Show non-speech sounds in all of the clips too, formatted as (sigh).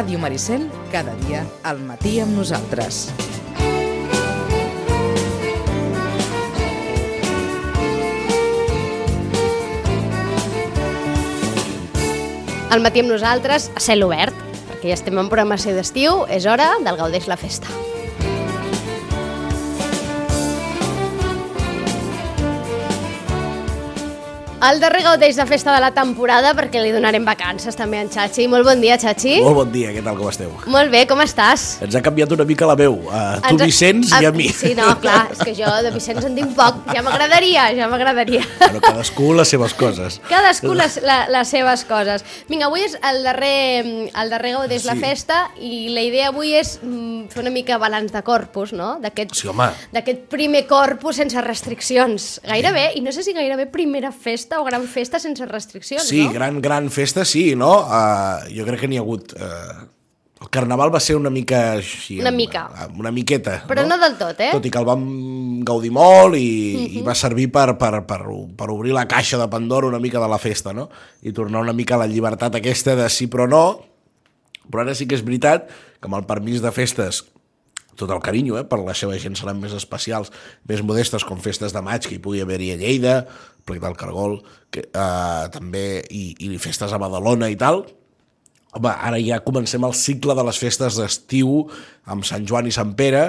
Ràdio Maricel, cada dia al matí amb nosaltres. Al matí amb nosaltres, a cel obert, perquè ja estem en programació d'estiu, és hora del Gaudeix la Festa. El darrer gaudeix de festa de la temporada perquè li donarem vacances també a en Xachi. Molt bon dia, Xachi. Molt bon dia, què tal, com esteu? Molt bé, com estàs? Ens ha canviat una mica la veu, a tu Ens- Vicenç i a mi. Sí, no, clar, és que jo de Vicenç en tinc poc. Ja m'agradaria, ja m'agradaria. Bueno, cadascú les seves coses. Cadascú les, la, les seves coses. Vinga, avui és el darrer, el darrer Gaudeix la Sí. festa i la idea avui és mm, fer una mica balanç de corpus, no? D'aquest Sí, home. d'aquest primer corpus sense restriccions. Gairebé, i no sé si gairebé primera festa o gran festa sense restriccions, Sí, no? gran, gran festa, sí, no? Uh, jo crec que n'hi ha hagut... Uh, el carnaval va ser una mica així... Una mica. uh, Una miqueta. Però no del tot, eh? Tot i que el vam gaudir molt i, uh -huh. i va servir per, per, per, per obrir la caixa de Pandora una mica de la festa, no? I tornar una mica a la llibertat aquesta de sí però no, però ara sí que és veritat que amb el permís de festes tot el carinyo, eh? per la seva gent seran més especials, més modestes com festes de maig que hi pugui haver-hi a Lleida, Plec del Cargol, que, eh, també, i, i festes a Badalona i tal. Home, ara ja comencem el cicle de les festes d'estiu amb Sant Joan i Sant Pere,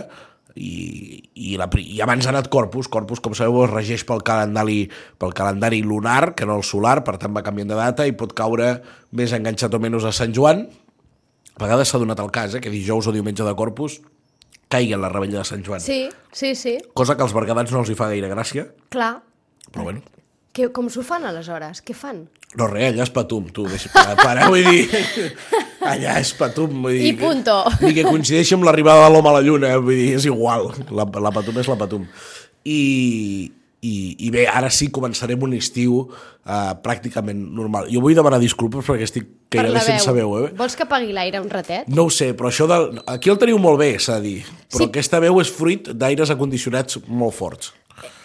i, i, la, i abans ha anat Corpus. Corpus, com sabeu, es regeix pel calendari, pel calendari lunar, que no el solar, per tant va canviant de data i pot caure més enganxat o menys a Sant Joan. A vegades s'ha donat el cas, eh, que dijous o diumenge de Corpus caigui en la rebella de Sant Joan. Sí, sí, sí, Cosa que als bergadans no els hi fa gaire gràcia, clar. però bueno. Que, com s'ho fan aleshores? Què fan? No, res, allà és patum, tu, deixa, para, para, vull dir, (laughs) allà és patum, vull dir... I punto. Que, ni que coincideixi amb l'arribada de l'home a la lluna, vull dir, és igual, la, la patum és la patum. I, i, i bé, ara sí començarem un estiu uh, pràcticament normal. Jo vull demanar disculpes perquè estic Per gairebé la sense veu, eh? Vols que apagui l'aire un ratet? No ho sé, però això del... Aquí el teniu molt bé, s'ha de dir. Però Sí. aquesta veu és fruit d'aires acondicionats molt forts.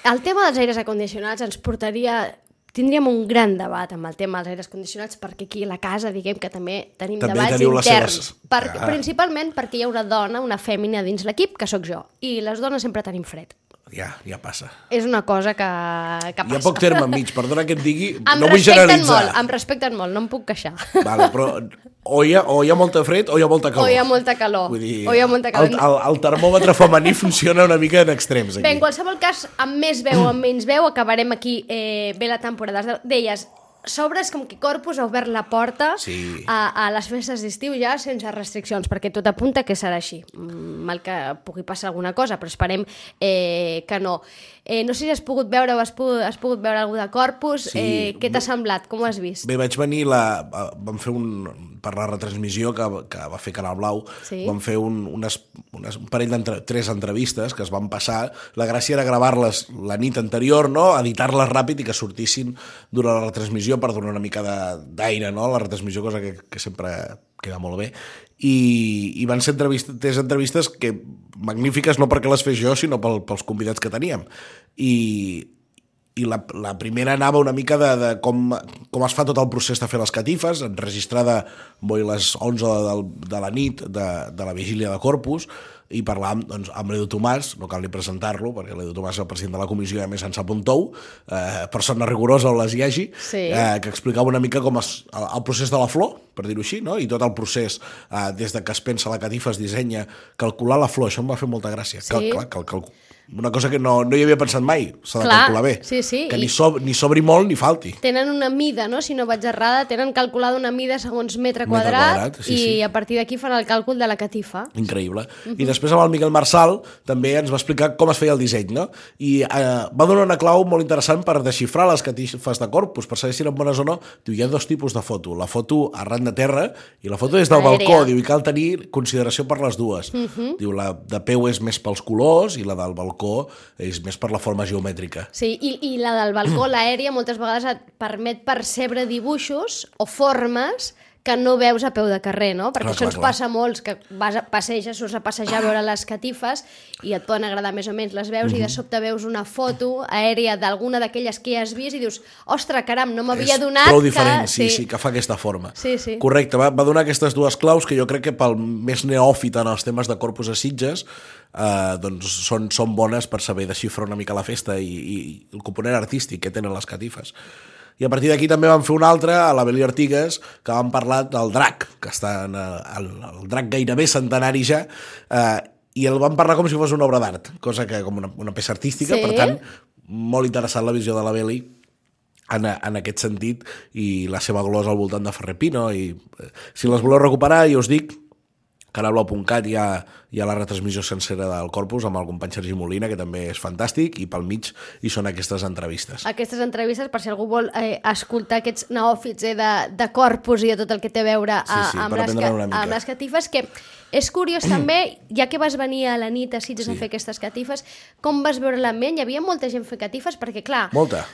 El tema dels aires acondicionats ens portaria... Tindríem un gran debat amb el tema dels aires condicionats perquè aquí a la casa, diguem que també tenim També debats interns. seves- Per, Ah. Principalment perquè hi ha una dona, una fèmina dins l'equip, que sóc jo. I les dones sempre tenim fred. Ja, ja passa. És una cosa que, que passa. Hi ha poc terme enmig, perdona que et digui, Em no vull generalitzar. molt, em respecten molt, no em puc queixar. Vale, però o hi, ha, o hi ha molta fred o hi ha molta calor. O hi ha molta calor. Vull dir, O hi ha molta calor. El, el, el termòmetre femení funciona una mica en extrems. Aquí. Bé, en qualsevol cas, amb més veu o amb menys veu, acabarem aquí eh, bé la temporada. Deies, sobres com que Corpus ha obert la porta Sí. a, a les festes d'estiu ja sense restriccions, perquè tot apunta que serà així. Mm, Mal que pugui passar alguna cosa, però esperem eh, que no. Eh, no sé si has pogut veure o has pogut, has pogut veure algú de Corpus. Sí. Eh, què t'ha semblat? Com ho has vist? Bé, vaig venir, la, vam fer un, per la retransmissió que, que va fer Canal Blau, Sí. vam fer un, unes, unes, un parell d'entre tres entrevistes que es van passar. La gràcia era gravar-les la nit anterior, no? editar-les ràpid i que sortissin durant la retransmissió per donar una mica d'aire no? la retransmissió, cosa que, que sempre queda molt bé. I, i van ser entrevistes, entrevistes que magnífiques no perquè les fes jo, sinó pel, pels convidats que teníem. I, i la, la primera anava una mica de, de com, com es fa tot el procés de fer les catifes, enregistrada boi les 11 de, de, de la nit de, de la vigília de Corpus, i parlàvem doncs, amb l'Edu Tomàs, no cal ni presentar-lo, perquè l'Edu Tomàs és el president de la comissió i a més en sap un tou, eh, persona rigorosa on les hi hagi, Sí. eh, que explicava una mica com es, el, el procés de la flor, per dir-ho així, no? i tot el procés, eh, des de que es pensa la catifa, es dissenya, calcular la flor, això em va fer molta gràcia. Sí. Cal, clar, cal, cal, una cosa que no, no hi havia pensat mai, s'ha de calcular bé. sí, sí, Que ni, sob, ni sobri molt ni falti. Tenen una mida, no? si no vaig errada, tenen calculada una mida segons metre Metre quadrat, quadrat, sí, i sí. a partir d'aquí fan el càlcul de la catifa. Increïble. I després amb el Miquel Marçal també ens va explicar com es feia el disseny, no? I eh, va donar una clau molt interessant per desxifrar les catifes de corpus, per saber si eren bones o no. Diu, hi ha dos tipus de foto. La foto arran de terra i la foto des del balcó. Diu, i cal tenir consideració per les dues. Diu, la de peu és més pels colors i la del balcó és més per la forma geomètrica. Sí, i, i la del balcó, l'aèria, moltes vegades et permet percebre dibuixos o formes que no veus a peu de carrer, no? Perquè Clar, això clar, ens clar. passa a molts, que vas a passejar, surts a passejar a veure les catifes i et poden agradar més o menys, les veus i Mhm. de sobte veus una foto aèria d'alguna d'aquelles que ja has vist i dius, ostres, caram, no m'havia donat prou diferent, que... sí, sí, que fa aquesta forma. Sí, sí. Correcte, va, va donar aquestes dues claus que jo crec que pel més neòfit en els temes de corpus a Sitges eh, doncs són, són bones per saber desxifrar una mica la festa i, i el component artístic que tenen les catifes. I a partir d'aquí també vam fer un altre a la Beli Artigues que vam parlar del drac, que està en el, el, el drac gairebé centenari ja, eh, i el vam parlar com si fos una obra d'art, cosa que com una, una peça artística, Sí? per tant, molt interessant la visió de la Beli en, en aquest sentit i la seva glosa al voltant de Ferrer Pino i eh, si les voleu recuperar ja us dic canalblau.cat hi, ha, hi ha la retransmissió sencera del Corpus amb el company Sergi Molina, que també és fantàstic, i pel mig hi són aquestes entrevistes. Aquestes entrevistes, per si algú vol eh, escoltar aquests neòfits eh, de, de corpus i de tot el que té a veure a, Sí, sí, amb, les, amb les catifes, que és curiós (clears throat) també, ja que vas venir a la nit a Sitges Sí. a fer aquestes catifes, com vas veure l'ambient? Hi havia molta gent fent catifes, perquè clar, Molta.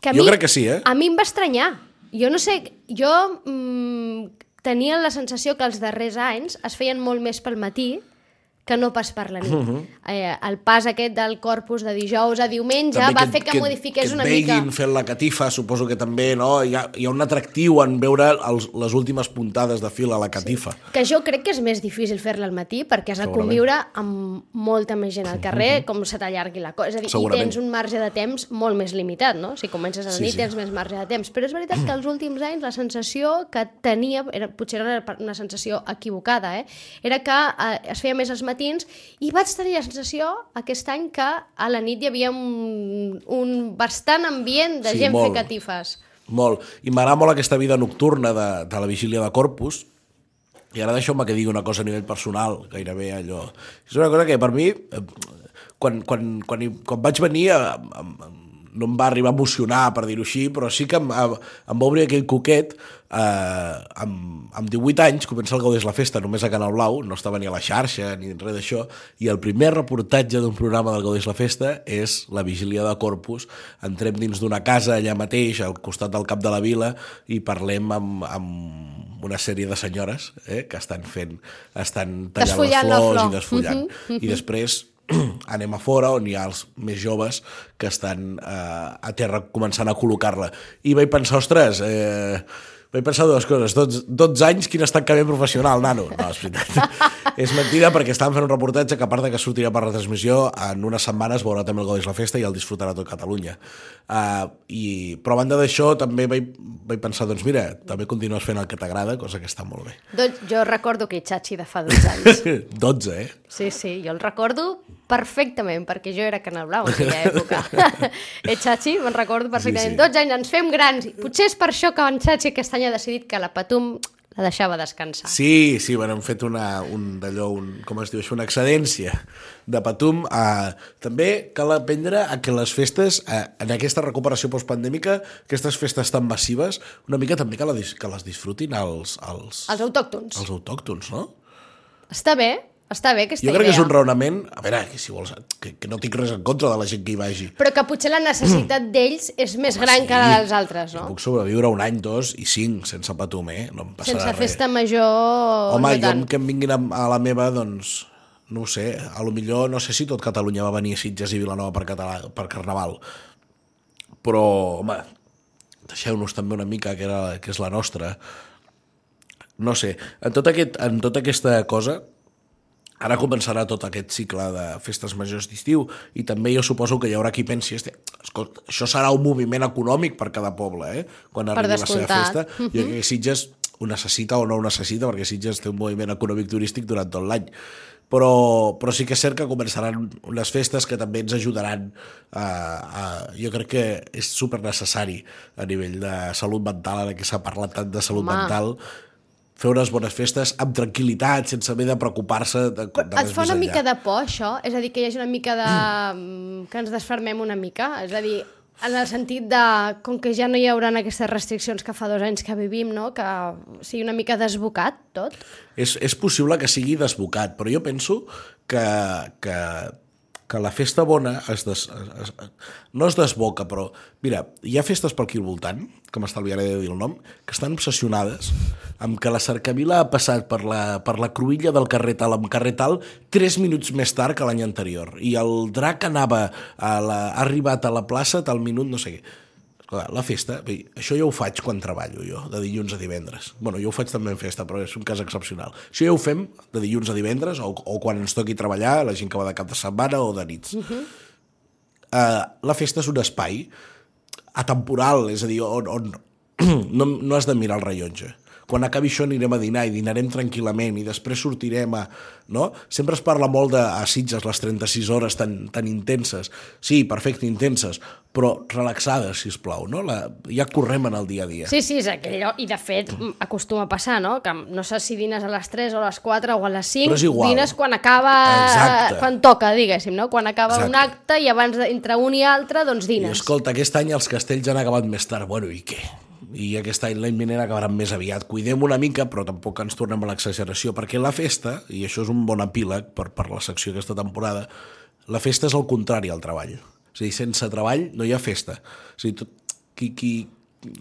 que Jo mi, crec que sí, eh? A mi em va estranyar. Jo no sé, jo mm, tenia la sensació que els darrers anys es feien molt més pel matí que no pas per la nit. Uh Mhm. -huh. eh, el pas aquest del corpus de dijous a diumenge També va fer que, modifiqués que una et mica... veguin fent la catifa, suposo que també, no? Hi ha, hi ha un atractiu en veure els, les últimes puntades de fil a la catifa. Sí. Que jo crec que és més difícil fer-la al matí perquè has de conviure amb molta més gent al carrer, com se t'allargui la cosa. És a dir, i Segurament. tens un marge de temps molt més limitat, no? Si comences a la Sí, nit sí. tens més marge de temps. Però és veritat que els últims anys la sensació que tenia, era, potser era una, sensació equivocada, eh? era que eh, es feia més als matins i vaig tenir la sensació aquest any que a la nit hi havia un, un bastant ambient de Sí, gent molt. fer catifes. Molt. I m'agrada molt aquesta vida nocturna de, de la vigília de Corpus, i ara deixeu-me que digui una cosa a nivell personal, gairebé allò... És una cosa que per mi, eh, quan, quan, quan, quan vaig venir, eh, em- em- no em va arribar a emocionar, per dir-ho així, però sí que em, em, va obrir aquell coquet eh, amb, amb 18 anys, comença el Gaudés la Festa només a Canal Blau, no estava ni a la xarxa ni res d'això, i el primer reportatge d'un programa del Gaudés la Festa és la vigília de Corpus, entrem dins d'una casa allà mateix, al costat del cap de la vila, i parlem amb, amb una sèrie de senyores eh, que estan fent, estan tallant les flors flor. i desfullant. I després (clears throat) anem a fora on hi ha els més joves que estan eh, a terra començant a col·locar-la. I vaig pensar, ostres, eh, vaig pensar dues coses. 12, 12 anys, quin estancament professional, nano. No, és veritat. (laughs) és mentida perquè estàvem fent un reportatge que a part de que sortirà per retransmissió, en unes setmanes veurà també el Godis la Festa i el disfrutarà tot Catalunya. Uh, i, però a banda d'això també vaig, vaig pensar, doncs mira, també continues fent el que t'agrada, cosa que està molt bé. Doncs jo recordo que Chachi de fa 12 anys. (laughs) 12, eh? Sí, sí, jo el recordo perfectament, perquè jo era Canal Blau en aquella (laughs) època. (laughs) eh, Chachi, me'n recordo perfectament. Sí, sí. 12 anys, ens fem grans. Potser és per això que en Chachi aquest any ha decidit que la Patum la deixava descansar. Sí, sí, bueno, hem fet una, un d'allò, un, com es diu això, una excedència de Patum. Uh, també cal aprendre a que les festes, uh, en aquesta recuperació postpandèmica, aquestes festes tan massives, una mica també que, la, que les disfrutin els, els, Els autòctons. els autòctons, no? Està bé, està bé aquesta Jo crec idea. que és un raonament, a veure, que si vols, que, que no tinc res en contra de la gent que hi vagi. Però que potser la necessitat d'ells és més gran sí. que la dels altres, Jo no? puc sobreviure un any, dos i cinc sense Patum, eh? No em passarà Sense res. festa major, Home, no jo tant. que em vinguin a, a la meva, doncs, no ho sé, a lo millor, no sé si tot Catalunya va venir a Sitges i Vilanova per, català, per Carnaval, però, home, deixeu-nos també una mica que, era, que és la nostra. No sé, en, tot aquest, en tota aquesta cosa, ara començarà tot aquest cicle de festes majors d'estiu i també jo suposo que hi haurà qui pensi "Este, escolta, això serà un moviment econòmic per cada poble, eh? quan arribi la seva festa. Jo crec que Sitges ho necessita o no ho necessita, perquè Sitges té un moviment econòmic turístic durant tot l'any. Però, però sí que és cert que començaran unes festes que també ens ajudaran a, a, jo crec que és super necessari a nivell de salut mental, ara que s'ha parlat tant de salut Home. mental, fer unes bones festes amb tranquil·litat, sense haver de preocupar-se de, de Et fa una mica de por, això? És a dir, que hi hagi una mica de... mm, que ens desfermem una mica? És a dir, en el sentit de, com que ja no hi haurà aquestes restriccions que fa dos anys que vivim, no? que sigui una mica desbocat tot? És, és possible que sigui desbocat, però jo penso que, que que la festa bona es des, es, es, no es desboca, però mira, hi ha festes per aquí al voltant, que m'estalviaré de dir el nom, que estan obsessionades amb que la cercavila ha passat per la, per la cruïlla del carrer tal amb carrer tal 3 minuts més tard que l'any anterior. I el drac anava a la, ha arribat a la plaça tal minut, no sé què Escolta, la festa, bé, això ja ho faig quan treballo jo, de dilluns a divendres. bueno, jo ho faig també en festa, però és un cas excepcional. Això ja ho fem de dilluns a divendres o, o quan ens toqui treballar, la gent que va de cap de setmana o de nits. Uh -huh. uh, la festa és un espai atemporal, és a dir, on, on (clears throat) no, no has de mirar el rellotge quan acabi això anirem a dinar i dinarem tranquil·lament i després sortirem a... No? Sempre es parla molt de a Sitges les 36 hores tan, tan intenses. Sí, perfecte, intenses, però relaxades, si us plau, no? La, ja correm en el dia a dia. Sí, sí, és aquell lloc, i de fet acostuma a passar, no? Que no sé si dines a les 3 o a les 4 o a les 5, Però és igual. dines quan acaba... Exacte. Quan toca, diguéssim, no? Quan acaba Exacte. un acte i abans d'entre un i altre, doncs I dines. escolta, aquest any els castells han acabat més tard. Bueno, i què? I aquest any l'any vinent acabaran més aviat. Cuidem una mica, però tampoc ens tornem a l'exageració, perquè la festa, i això és un bon epíleg per, per la secció d'aquesta temporada, la festa és el contrari al treball. És a dir, sense treball no hi ha festa. És a dir, tot, qui, qui,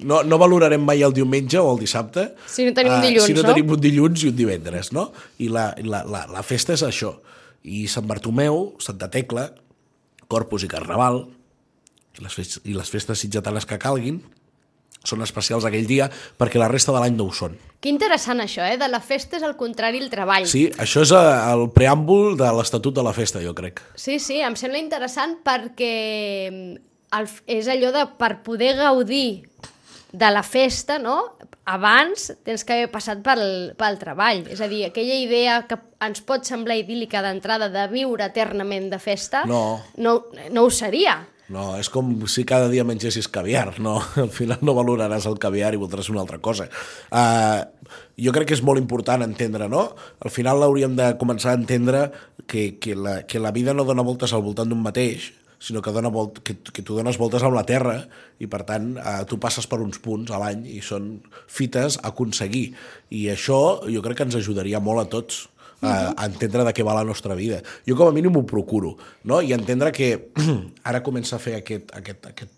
no, no valorarem mai el diumenge o el dissabte Si no tenim un eh, dilluns, si no, no? tenim un dilluns i un divendres, no? I la, la, la, la festa és això. I Sant Bartomeu, Santa Tecla, Corpus i Carnaval, i les, festes, i les festes sitgetanes que calguin, són especials aquell dia perquè la resta de l'any no ho són. Que interessant això, eh? De la festa és al contrari el treball. Sí, això és eh, el preàmbul de l'Estatut de la Festa, jo crec. Sí, sí, em sembla interessant perquè mm, el, és allò de per poder gaudir de la festa, no? Abans tens que haver passat pel, pel treball. És a dir, aquella idea que ens pot semblar idíl·lica d'entrada de viure eternament de festa, No. no, no ho seria. No, és com si cada dia mengessis caviar, no? (laughs) Al final no valoraràs el caviar i voldràs una altra cosa. Uh, jo crec que és molt important entendre, no? Al final hauríem de començar a entendre que, que, la, que la vida no dona voltes al voltant d'un mateix, sinó que, dona volt, que, que tu dones voltes amb la Terra i, per tant, eh, tu passes per uns punts a l'any i són fites a aconseguir. I això jo crec que ens ajudaria molt a tots a, a entendre de què va la nostra vida. Jo com a mínim ho procuro, no? I entendre que (clears throat) ara comença a fer aquest, aquest, aquest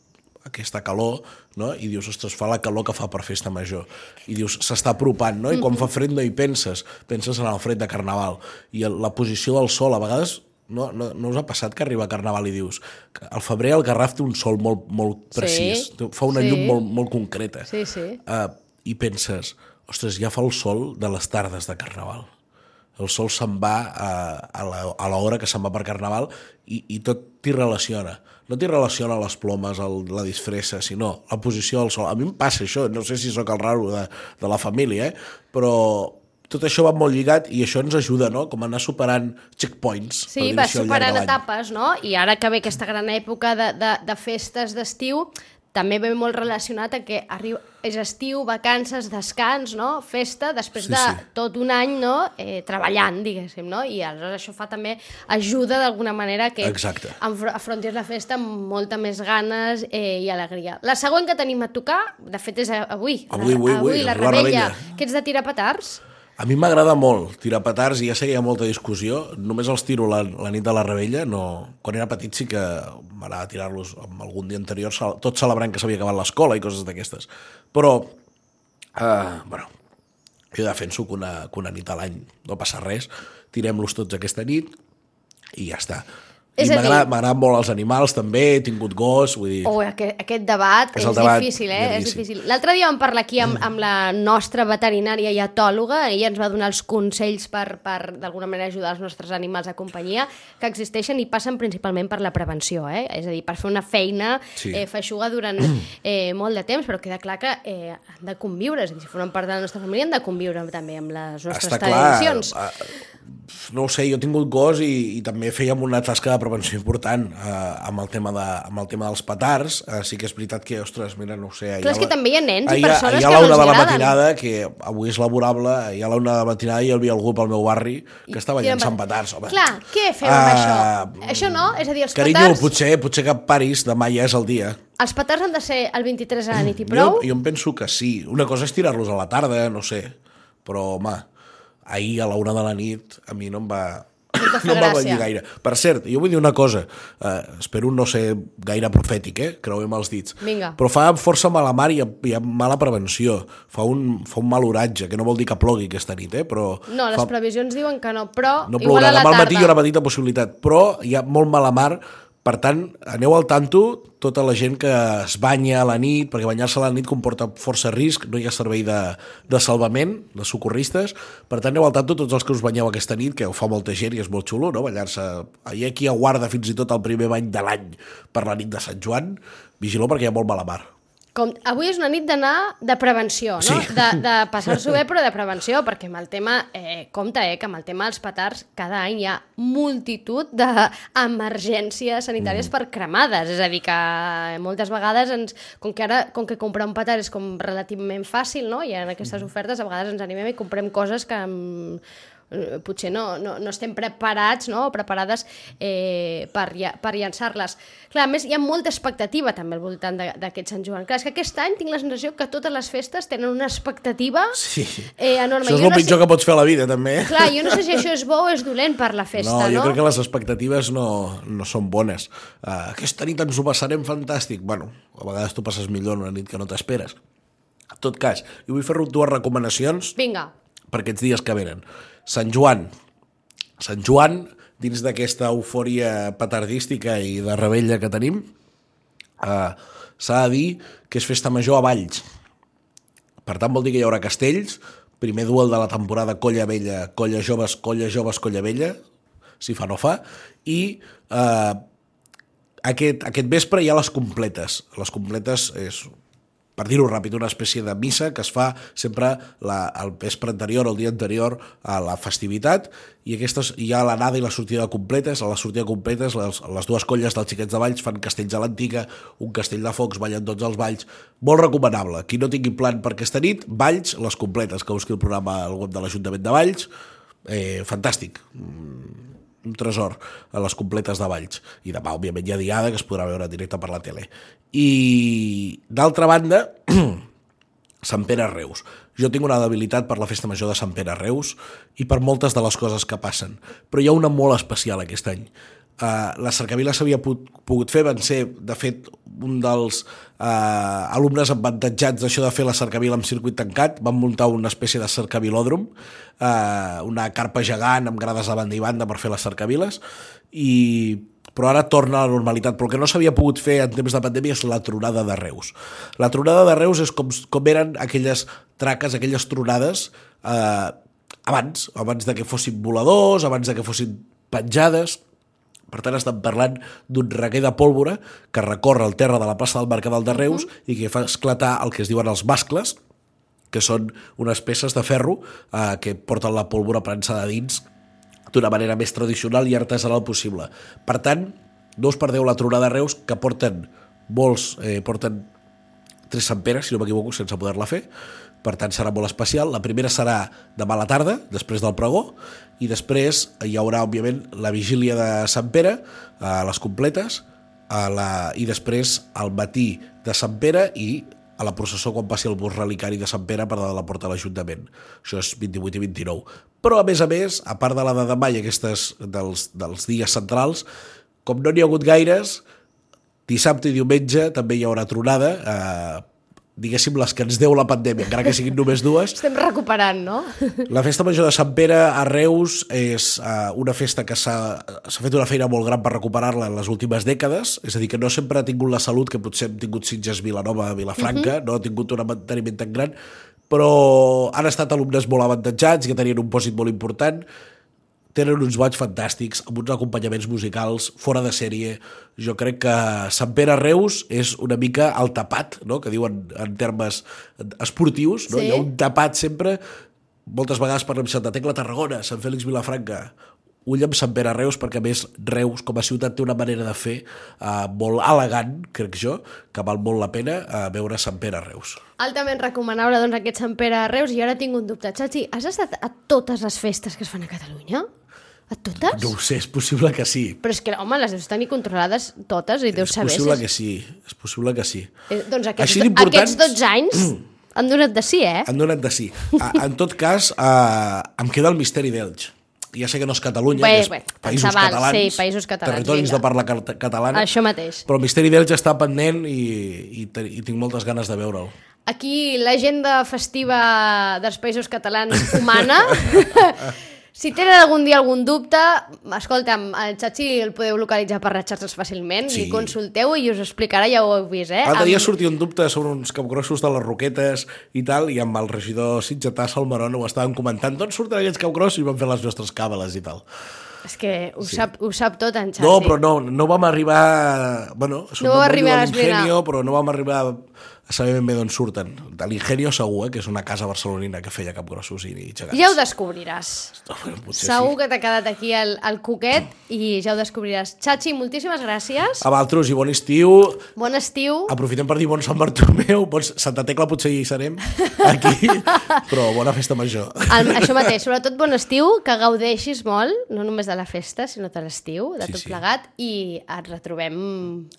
aquesta calor, no? i dius, ostres, fa la calor que fa per festa major. I dius, s'està apropant, no? I quan fa fred no hi penses, penses en el fred de Carnaval. I la posició del sol, a vegades, no, no, no us ha passat que arriba a Carnaval i dius, que al febrer el Garraf té un sol molt, molt Sí, precís, té- fa una sí. llum molt, molt concreta. Sí, sí. Uh, I penses, ostres, ja fa el sol de les tardes de Carnaval. El sol se'n va a, a l'hora que se'n va per Carnaval i, i tot t'hi relaciona. No t'hi relaciona les plomes, el, la disfressa, sinó la posició del sol. A mi em passa això, no sé si sóc el raro de, de la família, eh? però tot això va molt lligat i això ens ajuda, no?, com a anar superant checkpoints. Sí, llarg superant etapes, no? I ara que ve aquesta gran època de, de, de festes d'estiu, també ve molt relacionat a que arriba, és estiu, vacances, descans, no? Festa, després Sí, de sí. tot un any, no? Eh, treballant, diguéssim, no? I aleshores això fa també, ajuda d'alguna manera que Exacte. afrontis la festa amb molta més ganes eh, i alegria. La següent que tenim a tocar, de fet és avui. Avui, avui, avui, avui la la rebella. rebella. Que ets de tirar petards? A mi m'agrada molt tirar petards i ja sé que hi ha molta discussió. Només els tiro la, la nit de la rebella. No... Quan era petit sí que m'agrada tirar-los algun dia anterior, tot celebrant que s'havia acabat l'escola i coses d'aquestes. Però, uh, bueno, jo defenso que una, que una nit a l'any no passa res. Tirem-los tots aquesta nit i ja està. És I m'agrada- molt els animals també, he tingut gos, vull dir... Oh, aquest, aquest debat És és, debat difícil, eh? És difícil. L'altre dia vam parlar aquí amb, amb la nostra veterinària i etòloga, ella ens va donar els consells per, per d'alguna manera, ajudar els nostres animals de companyia, que existeixen i passen principalment per la prevenció, eh? És a dir, per fer una feina Sí. eh, feixuga durant (clears throat) eh, molt de temps, però queda clar que eh, han de conviure, és a dir, si formen part de la nostra família, han de conviure també amb les nostres Està clar, tradicions. eh, no ho sé, jo he tingut gos i, i també fèiem una tasca de prevenció important eh, amb, el tema de, amb el tema dels petards. Eh, sí que és veritat que, ostres, mira, no ho sé... Clar, és que també hi ha nens i persones que a la no una els de la agraden. matinada, que avui és laborable, ahir a la una de la matinada hi havia algú pel meu barri que estava Tiraven llançant pet- petards. Home. Clar, què fem amb Ah, això? Això no? És a dir, els Carinyo, petards... potser, potser que paris demà ja és el dia. Els petards han de ser el 23 a la nit i prou? Jo, jo em penso que sí. Una cosa és tirar-los a la tarda, no sé. Però, home, ahir a la una de la nit a mi no em va, No em va venir gaire. Per cert, jo vull dir una cosa, eh, espero no ser gaire profètic, eh? creuem els dits, Vinga. però fa força mala mar i ha mala prevenció, fa un, fa un mal oratge, que no vol dir que plogui aquesta nit, eh? però No, les fa, previsions diuen que no, però no plourà, demà al matí hi ha una petita possibilitat, però hi ha molt mala mar, per tant, aneu al tanto tota la gent que es banya a la nit, perquè banyar-se a la nit comporta força risc, no hi ha servei de, de salvament, de socorristes, per tant, aneu al tanto tots els que us banyeu aquesta nit, que ho fa molta gent i és molt xulo, no?, banyar-se. Hi ha qui aguarda fins i tot el primer bany de l'any per la nit de Sant Joan, vigileu perquè hi ha molt mala mar. Com, avui és una nit d'anar de prevenció, no? Sí. De, de passar-s'ho bé, però de prevenció, perquè amb el tema, eh, compte, eh, que amb el tema dels petards cada any hi ha multitud d'emergències sanitàries mm. per cremades, és a dir, que moltes vegades, ens, com que ara, com que comprar un petard és com relativament fàcil, no? i en aquestes ofertes a vegades ens animem i comprem coses que mm, eh, potser no, no, no estem preparats no? o preparades eh, per, per llançar-les. Clar, a més, hi ha molta expectativa també al voltant d'aquest Sant Joan. Clar, és que aquest any tinc la sensació que totes les festes tenen una expectativa Sí. eh, enorme. Això és el no pitjor sé, que pots fer a la vida, també. eh? Clar, jo no sé si això és bo o és dolent per la festa, no, no? jo crec que les expectatives no, no són bones. Uh, aquesta nit ens ho passarem fantàstic. Bueno, a vegades tu passes millor una nit que no t'esperes. En tot cas, jo vull fer dues recomanacions Vinga, per aquests dies que venen. Sant Joan. Sant Joan, dins d'aquesta eufòria petardística i de rebella que tenim, eh, s'ha de dir que és festa major a Valls. Per tant, vol dir que hi haurà castells, primer duel de la temporada Colla Vella, Colla Joves, Colla Joves, Colla Vella, si fa no fa, i eh, aquest, aquest vespre hi ha les completes. Les completes és per dir-ho ràpid, una espècie de missa que es fa sempre la, el vespre anterior, el dia anterior a la festivitat, i aquestes, hi ha l'anada i la sortida completes, a la sortida de completes les, les dues colles dels xiquets de Valls fan castells a l'antiga, un castell de focs, ballen tots els balls, molt recomanable. Qui no tingui plan per aquesta nit, Valls, les completes, que busqui el programa al web de l'Ajuntament de Valls, eh, fantàstic un tresor a les completes de Valls. I demà, òbviament, hi ha diada que es podrà veure directe per la tele. I, d'altra banda, (clears throat) Sant Pere Reus. Jo tinc una debilitat per la festa major de Sant Pere Reus i per moltes de les coses que passen. Però hi ha una molt especial aquest any. Uh, la cercavila s'havia pogut fer, van ser, de fet, un dels uh, alumnes avantatjats d'això de fer la cercavila amb circuit tancat, van muntar una espècie de cercavilòdrom, uh, una carpa gegant amb grades a banda i banda per fer les cercaviles, i però ara torna a la normalitat. Però el que no s'havia pogut fer en temps de pandèmia és la tronada de Reus. La tronada de Reus és com, com eren aquelles traques, aquelles tronades eh, abans, abans de que fossin voladors, abans de que fossin penjades, per tant, estem parlant d'un reguer de pólvora que recorre el terra de la plaça del Mercadal de Reus uh -huh. i que fa esclatar el que es diuen els mascles, que són unes peces de ferro eh, que porten la pólvora prensada dins d'una manera més tradicional i artesanal possible. Per tant, no us perdeu la tronada de Reus, que porten molts, eh, porten tres Sant Pere, si no m'equivoco, sense poder-la fer. Per tant, serà molt especial. La primera serà demà a la tarda, després del pregó, i després hi haurà, òbviament, la vigília de Sant Pere, a les completes, a la... i després al matí de Sant Pere i a la processó quan passi el bus relicari de Sant Pere per de la porta de l'Ajuntament. Això és 28 i 29. Però, a més a més, a part de la de demà i aquestes dels, dels dies centrals, com no n'hi ha hagut gaires, dissabte i diumenge també hi haurà tronada, eh, diguéssim, les que ens deu la pandèmia, encara que siguin només dues. estem recuperant, no? La festa major de Sant Pere a Reus és uh, una festa que s'ha s'ha fet una feina molt gran per recuperar-la en les últimes dècades, és a dir, que no sempre ha tingut la salut que potser hem tingut Sitges, Vilanova, Vilafranca, uh -huh. no ha tingut un manteniment tan gran, però han estat alumnes molt avantatjats, que tenien un pòsit molt important, tenen uns balls fantàstics, amb uns acompanyaments musicals fora de sèrie. Jo crec que Sant Pere Reus és una mica el tapat, no? que diuen en termes esportius. No? Sí. Hi ha un tapat sempre, moltes vegades parlem de Santa Tecla Tarragona, Sant Fèlix Vilafranca, ull amb Sant Pere Reus, perquè a més Reus com a ciutat té una manera de fer uh, molt elegant, crec jo, que val molt la pena uh, veure Sant Pere Reus. Altament recomanable, doncs, aquest Sant Pere a Reus. I ara tinc un dubte. Chachi, has estat a totes les festes que es fan a Catalunya? A totes? No ho sé, és possible que sí. Però és que, home, les deus tenir controlades totes i deus És saber... possible si que sí, és possible que sí. Eh, doncs aquests, Així aquests 12 anys han donat de sí, eh? Han donat de sí. En tot cas, uh, em queda el misteri d'Elx. Ja sé que no és Catalunya, Bé, és bé, països val, catalans, sí, països catalans, territoris vinga. de parla cat- catalana, Això mateix. però Misteri d'Elx està pendent i, i, i tinc moltes ganes de veure'l. Aquí l'agenda festiva dels països catalans humana. (laughs) (laughs) si tenen algun dia algun dubte, escolta'm, el Chachi el podeu localitzar per les xarxes fàcilment, Sí. i consulteu i us explicarà, ja ho heu vist, eh? L'altre dia Amb- sortia un dubte sobre uns capgrossos de les Roquetes i tal, i amb el regidor Sitgetà Salmerón ho estaven comentant, d'on surten aquests capgrossos? I van fer les nostres càbales i tal. És que ho, sí. sap, ho sap tot, en Chachi. No, però no, no vam arribar... Bueno, No vau arribar a esbrinar. però no vam arribar a saber ben bé d'on surten. De l'Ingenio segur, eh, que és una casa barcelonina que feia capgrossos i, i gegants. Ja ho descobriràs. Bueno, Segur sí. que t'ha quedat aquí el, el coquet i ja ho descobriràs. Chachi, moltíssimes gràcies. A Valtros i bon estiu. Bon estiu. Aprofitem per dir bon Sant Bartomeu, bon Santa Tecla potser hi serem aquí, (laughs) però bona festa major. El, això mateix, sobretot bon estiu, que gaudeixis molt, no només de la festa, sinó de l'estiu, de Sí, tot sí. plegat, i et retrobem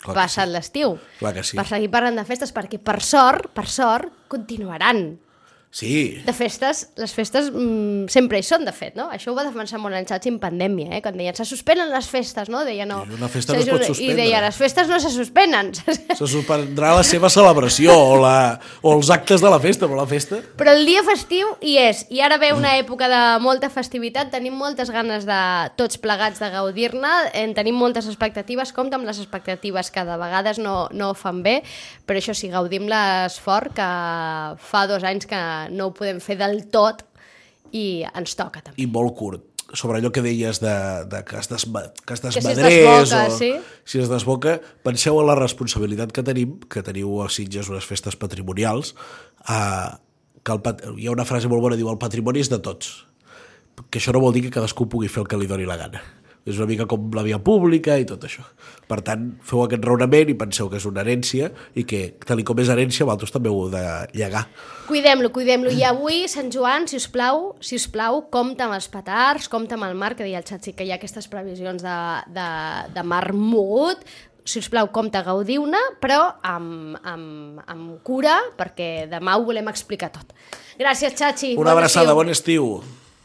Clar passat l'estiu. Clar que sí. Per seguir parlant de festes, perquè per sort, per sort, continuaran. Sí, De festes, les festes mm, sempre hi són, de fet, no? Això ho va defensar molt en Xachi en pandèmia, eh? Quan deien, se suspenen les festes, no? Deia, no. I una festa no es pot I suspendre. deia, les festes no se suspenen. (laughs) se suspendrà la seva celebració o, la, o els actes de la festa, però la festa... Però el dia festiu hi és, i ara ve una època de molta festivitat, tenim moltes ganes de tots plegats de gaudir-ne, en tenim moltes expectatives, compta amb les expectatives que de vegades no, no fan bé, però això sí, gaudim l'esforç que fa dos anys que no ho podem fer del tot i ens toca també. I molt curt. Sobre allò que deies de, de que es, desba, que es si es desmadrés desboca, o sí. si es desboca, penseu en la responsabilitat que tenim, que teniu a Sitges unes festes patrimonials, eh, que el, hi ha una frase molt bona, diu el patrimoni és de tots. Que això no vol dir que cadascú pugui fer el que li doni la gana. És una mica com la via pública i tot això. Per tant, feu aquest raonament i penseu que és una herència i que, tal com és herència, vosaltres també ho heu de llegar. Cuidem-lo, cuidem-lo. I avui, Sant Joan, si us plau, si us plau, compta amb els petards, compta amb el mar, que deia el Xatxi, que hi ha aquestes previsions de, de, de mar mogut, si us plau, compta, gaudiu-ne, però amb, amb, amb cura, perquè demà ho volem explicar tot. Gràcies, Xachi. Una Bon abraçada, estiu. bon estiu.